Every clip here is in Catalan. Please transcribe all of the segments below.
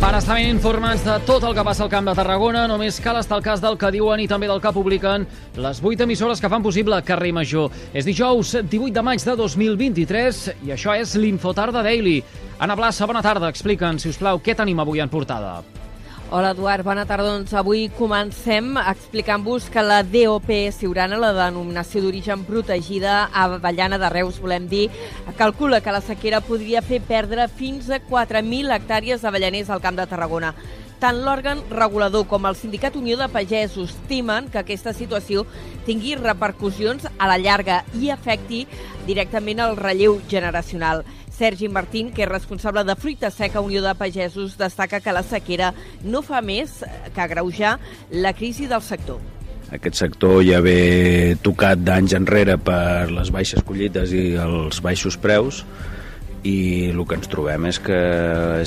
Per estar ben informats de tot el que passa al Camp de Tarragona, només cal estar al cas del que diuen i també del que publiquen les 8 emissores que fan possible Carrer Major. És dijous 18 de maig de 2023 i això és l'Infotarda Daily. Anna Blassa, bona tarda. Explica'ns, si us plau, què tenim avui en portada. Hola, Eduard. Bona tarda. Doncs avui comencem explicant-vos que la DOP Siurana, la denominació d'origen protegida a Avellana de Reus, volem dir, calcula que la sequera podria fer perdre fins a 4.000 hectàrees d'avellaners al Camp de Tarragona. Tant l'òrgan regulador com el Sindicat Unió de Pagesos temen que aquesta situació tingui repercussions a la llarga i afecti directament el relleu generacional. Sergi Martín, que és responsable de Fruita Seca Unió de Pagesos, destaca que la sequera no fa més que agreujar la crisi del sector. Aquest sector ja ve tocat d'anys enrere per les baixes collites i els baixos preus i el que ens trobem és que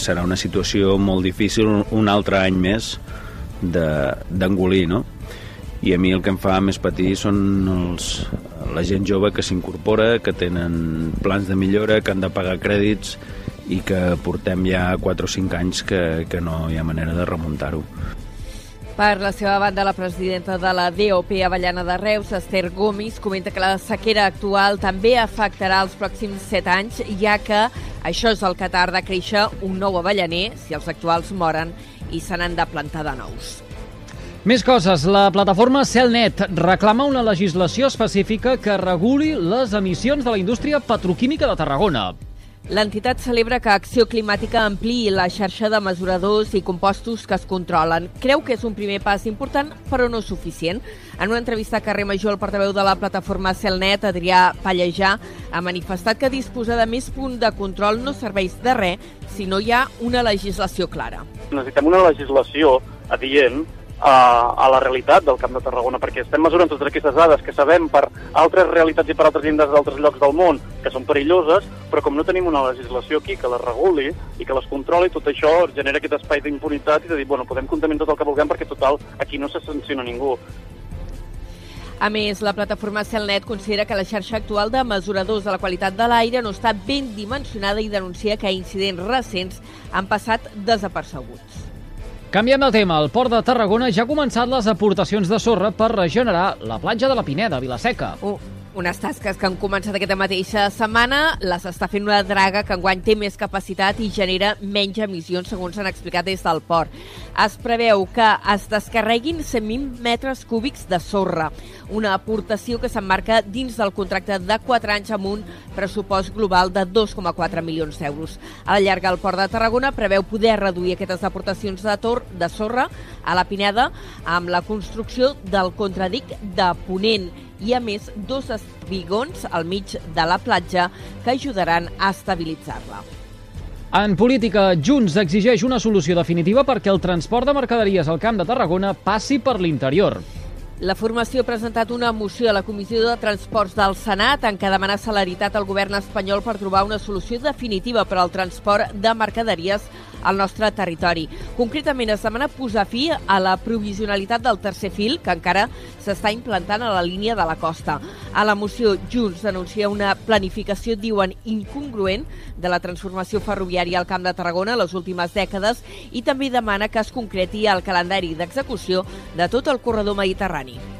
serà una situació molt difícil un altre any més d'engolir, no? I a mi el que em fa més patir són els, la gent jove que s'incorpora, que tenen plans de millora, que han de pagar crèdits i que portem ja 4 o 5 anys que, que no hi ha manera de remuntar-ho. Per la seva banda, la presidenta de la DOP Avellana de Reus, Esther Gomis, comenta que la sequera actual també afectarà els pròxims 7 anys, ja que això és el que tarda a créixer un nou avellaner si els actuals moren i se n'han de plantar de nous. Més coses. La plataforma Celnet reclama una legislació específica que reguli les emissions de la indústria petroquímica de Tarragona. L'entitat celebra que Acció Climàtica ampliï la xarxa de mesuradors i compostos que es controlen. Creu que és un primer pas important, però no suficient. En una entrevista a Carrer Major, el portaveu de la plataforma Celnet, Adrià Pallejà, ha manifestat que disposar de més punt de control no serveix de res si no hi ha una legislació clara. Necessitem una legislació adient a, a la realitat del Camp de Tarragona, perquè estem mesurant totes aquestes dades que sabem per altres realitats i per altres llindes d'altres llocs del món que són perilloses, però com no tenim una legislació aquí que les reguli i que les controli, tot això genera aquest espai d'impunitat i de dir, bueno, podem contaminar tot el que vulguem perquè total aquí no se sanciona ningú. A més, la plataforma Celnet considera que la xarxa actual de mesuradors de la qualitat de l'aire no està ben dimensionada i denuncia que incidents recents han passat desapercebuts. Canviem de tema. El Port de Tarragona ja ha començat les aportacions de sorra per regenerar la platja de la Pineda, Vilaseca. Uh, unes tasques que han començat aquesta mateixa setmana. Les està fent una draga que enguany té més capacitat i genera menys emissions, segons s'han explicat des del port. Es preveu que es descarreguin 100.000 metres cúbics de sorra, una aportació que s'emmarca dins del contracte de 4 anys amb un pressupost global de 2,4 milions d'euros. A la llarga, el Port de Tarragona preveu poder reduir aquestes aportacions de, tor de sorra a la Pineda amb la construcció del contradic de Ponent i, a més, dos espigons al mig de la platja que ajudaran a estabilitzar-la. En política, Junts exigeix una solució definitiva perquè el transport de mercaderies al Camp de Tarragona passi per l'interior. La formació ha presentat una moció a la Comissió de Transports del Senat en què demana celeritat al govern espanyol per trobar una solució definitiva per al transport de mercaderies al nostre territori. Concretament es demana posar fi a la provisionalitat del tercer fil que encara s'està implantant a la línia de la costa. A la moció, Junts denuncia una planificació, diuen, incongruent de la transformació ferroviària al Camp de Tarragona les últimes dècades i també demana que es concreti el calendari d'execució de tot el corredor mediterrani.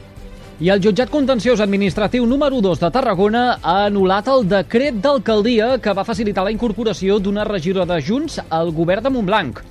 I el jutjat contenciós administratiu número 2 de Tarragona ha anul·lat el decret d'alcaldia que va facilitar la incorporació d'una regidora de Junts al govern de Montblanc.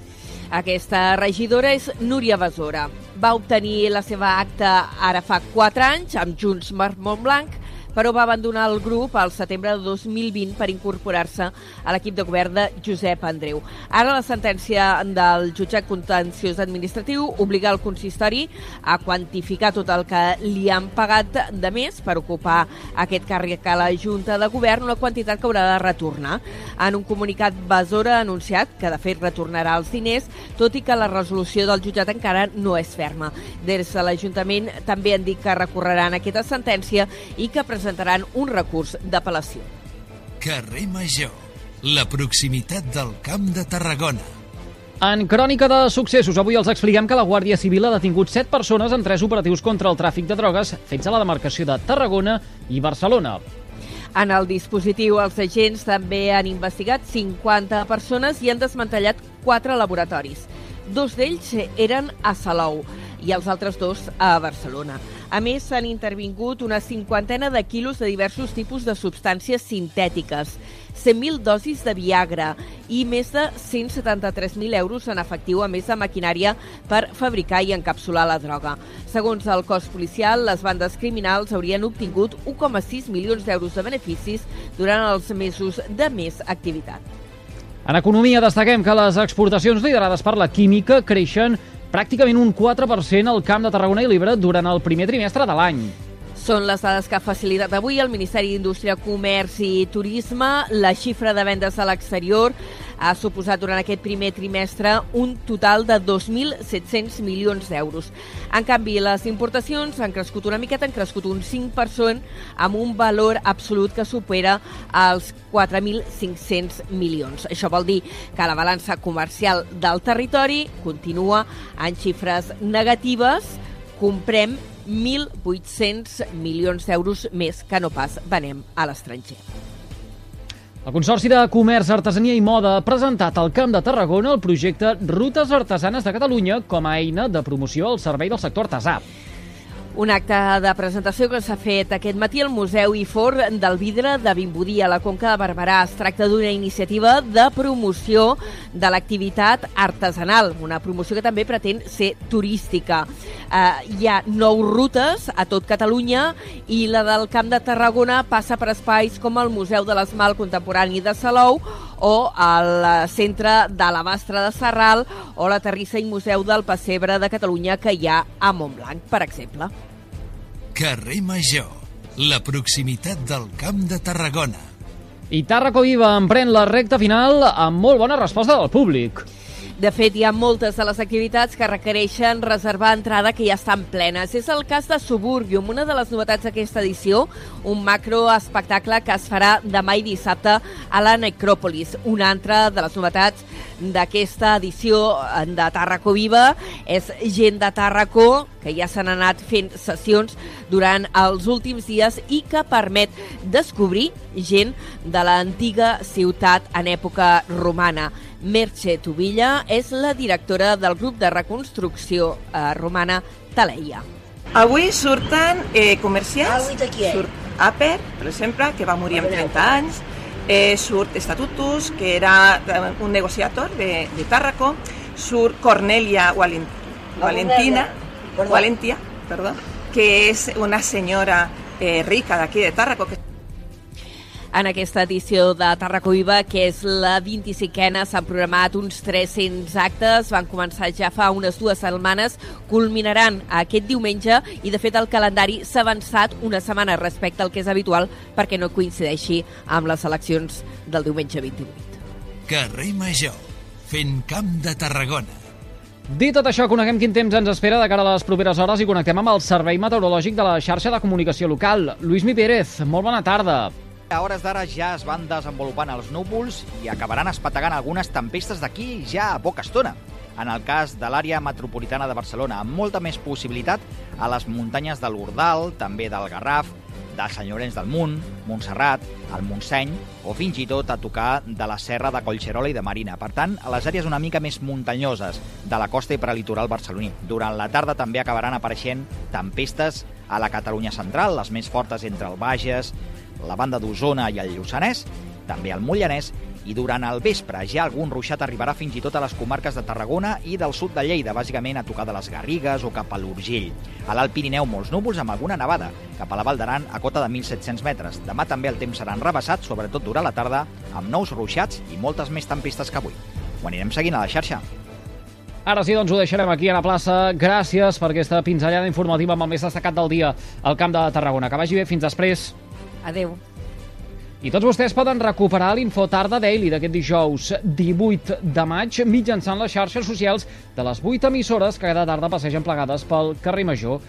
Aquesta regidora és Núria Besora. Va obtenir la seva acta ara fa 4 anys amb Junts per Montblanc però va abandonar el grup al setembre de 2020 per incorporar-se a l'equip de govern de Josep Andreu. Ara la sentència del jutjat contenciós administratiu obliga el consistori a quantificar tot el que li han pagat de més per ocupar aquest càrrec a la Junta de Govern, una quantitat que haurà de retornar. En un comunicat, Besora ha anunciat que de fet retornarà els diners, tot i que la resolució del jutjat encara no és ferma. Des de l'Ajuntament també han dit que recorreran aquesta sentència i que presentaran un recurs d'apel·lació. Carrer Major, la proximitat del Camp de Tarragona. En crònica de successos, avui els expliquem que la Guàrdia Civil ha detingut 7 persones en tres operatius contra el tràfic de drogues fets a la demarcació de Tarragona i Barcelona. En el dispositiu, els agents també han investigat 50 persones i han desmantellat quatre laboratoris. Dos d'ells eren a Salou i els altres dos a Barcelona. A més, s'han intervingut una cinquantena de quilos de diversos tipus de substàncies sintètiques, 100.000 dosis de Viagra i més de 173.000 euros en efectiu, a més de maquinària per fabricar i encapsular la droga. Segons el cos policial, les bandes criminals haurien obtingut 1,6 milions d'euros de beneficis durant els mesos de més activitat. En economia destaquem que les exportacions liderades per la química creixen pràcticament un 4% al Camp de Tarragona i Libre durant el primer trimestre de l'any. Són les dades que ha facilitat avui el Ministeri d'Indústria, Comerç i Turisme. La xifra de vendes a l'exterior ha suposat durant aquest primer trimestre un total de 2.700 milions d'euros. En canvi, les importacions han crescut una miqueta, han crescut un 5% amb un valor absolut que supera els 4.500 milions. Això vol dir que la balança comercial del territori continua en xifres negatives, comprem 1.800 milions d'euros més que no pas venem a l'estranger. El Consorci de Comerç, Artesania i Moda ha presentat al Camp de Tarragona el projecte Rutes Artesanes de Catalunya com a eina de promoció al servei del sector artesà. Un acte de presentació que s'ha fet aquest matí al Museu i For del Vidre de Vimbodí, a la Conca de Barberà. Es tracta d'una iniciativa de promoció de l'activitat artesanal, una promoció que també pretén ser turística. Eh, hi ha nou rutes a tot Catalunya i la del Camp de Tarragona passa per espais com el Museu de l'Esmal Contemporani de Salou o al Centre de l'Abastre de Serral o la Terrissa i Museu del Pessebre de Catalunya que hi ha a Montblanc, per exemple. Carrer Major, la proximitat del Camp de Tarragona. I Tàrraco Viva emprèn la recta final amb molt bona resposta del públic. De fet, hi ha moltes de les activitats que requereixen reservar entrada que ja estan plenes. És el cas de Suburbium, una de les novetats d'aquesta edició, un macroespectacle que es farà demà i dissabte a la Necròpolis. Una altra de les novetats d'aquesta edició de Tàrraco Viva és gent de Tàrraco que ja s'han anat fent sessions durant els últims dies i que permet descobrir gent de l'antiga ciutat en època romana. Merche Tubilla és la directora del grup de reconstrucció eh, romana Taleia. Avui surten eh, qui és? surt Aper, per exemple, que va morir amb 30 anys, eh, surt Estatutus, que era eh, un negociador de, de Tàrraco, surt Cornelia Walin, Valentina. Valentia, perdó, que és una senyora eh, rica d'aquí de Tàrraco, que En aquesta edició de Tarraco Viva, que és la 25a, s'han programat uns 300 actes. Van començar ja fa unes dues setmanes, culminaran aquest diumenge i, de fet, el calendari s'ha avançat una setmana respecte al que és habitual perquè no coincideixi amb les eleccions del diumenge 28. Carrer Major, fent Camp de Tarragona. Dit tot això, coneguem quin temps ens espera de cara a les properes hores i connectem amb el Servei Meteorològic de la xarxa de comunicació local. Lluís Mi Pérez, molt bona tarda. A hores d'ara ja es van desenvolupant els núvols i acabaran espetegant algunes tempestes d'aquí ja a poca estona. En el cas de l'àrea metropolitana de Barcelona, amb molta més possibilitat a les muntanyes de l'Urdal, també del Garraf, de Sant Llorenç del Munt, Montserrat, el Montseny o fins i tot a tocar de la serra de Collserola i de Marina. Per tant, a les àrees una mica més muntanyoses de la costa i prelitoral barceloní. Durant la tarda també acabaran apareixent tempestes a la Catalunya central, les més fortes entre el Bages, la banda d'Osona i el Lluçanès, també al Mollanès, i durant el vespre ja algun ruixat arribarà fins i tot a les comarques de Tarragona i del sud de Lleida, bàsicament a tocar de les Garrigues o cap a l'Urgell. A l'Alt Pirineu molts núvols amb alguna nevada, cap a la Val d'Aran a cota de 1.700 metres. Demà també el temps serà enrebaçat, sobretot durant la tarda, amb nous ruixats i moltes més tempistes que avui. Ho anirem seguint a la xarxa. Ara sí, doncs ho deixarem aquí a la plaça. Gràcies per aquesta pinzellada informativa amb el més destacat del dia al Camp de Tarragona. Que vagi bé, fins després. Adeu. I tots vostès poden recuperar l'Infotarda Daily d'aquest dijous 18 de maig mitjançant les xarxes socials de les 8 emissores que cada tarda passegen plegades pel carrer Major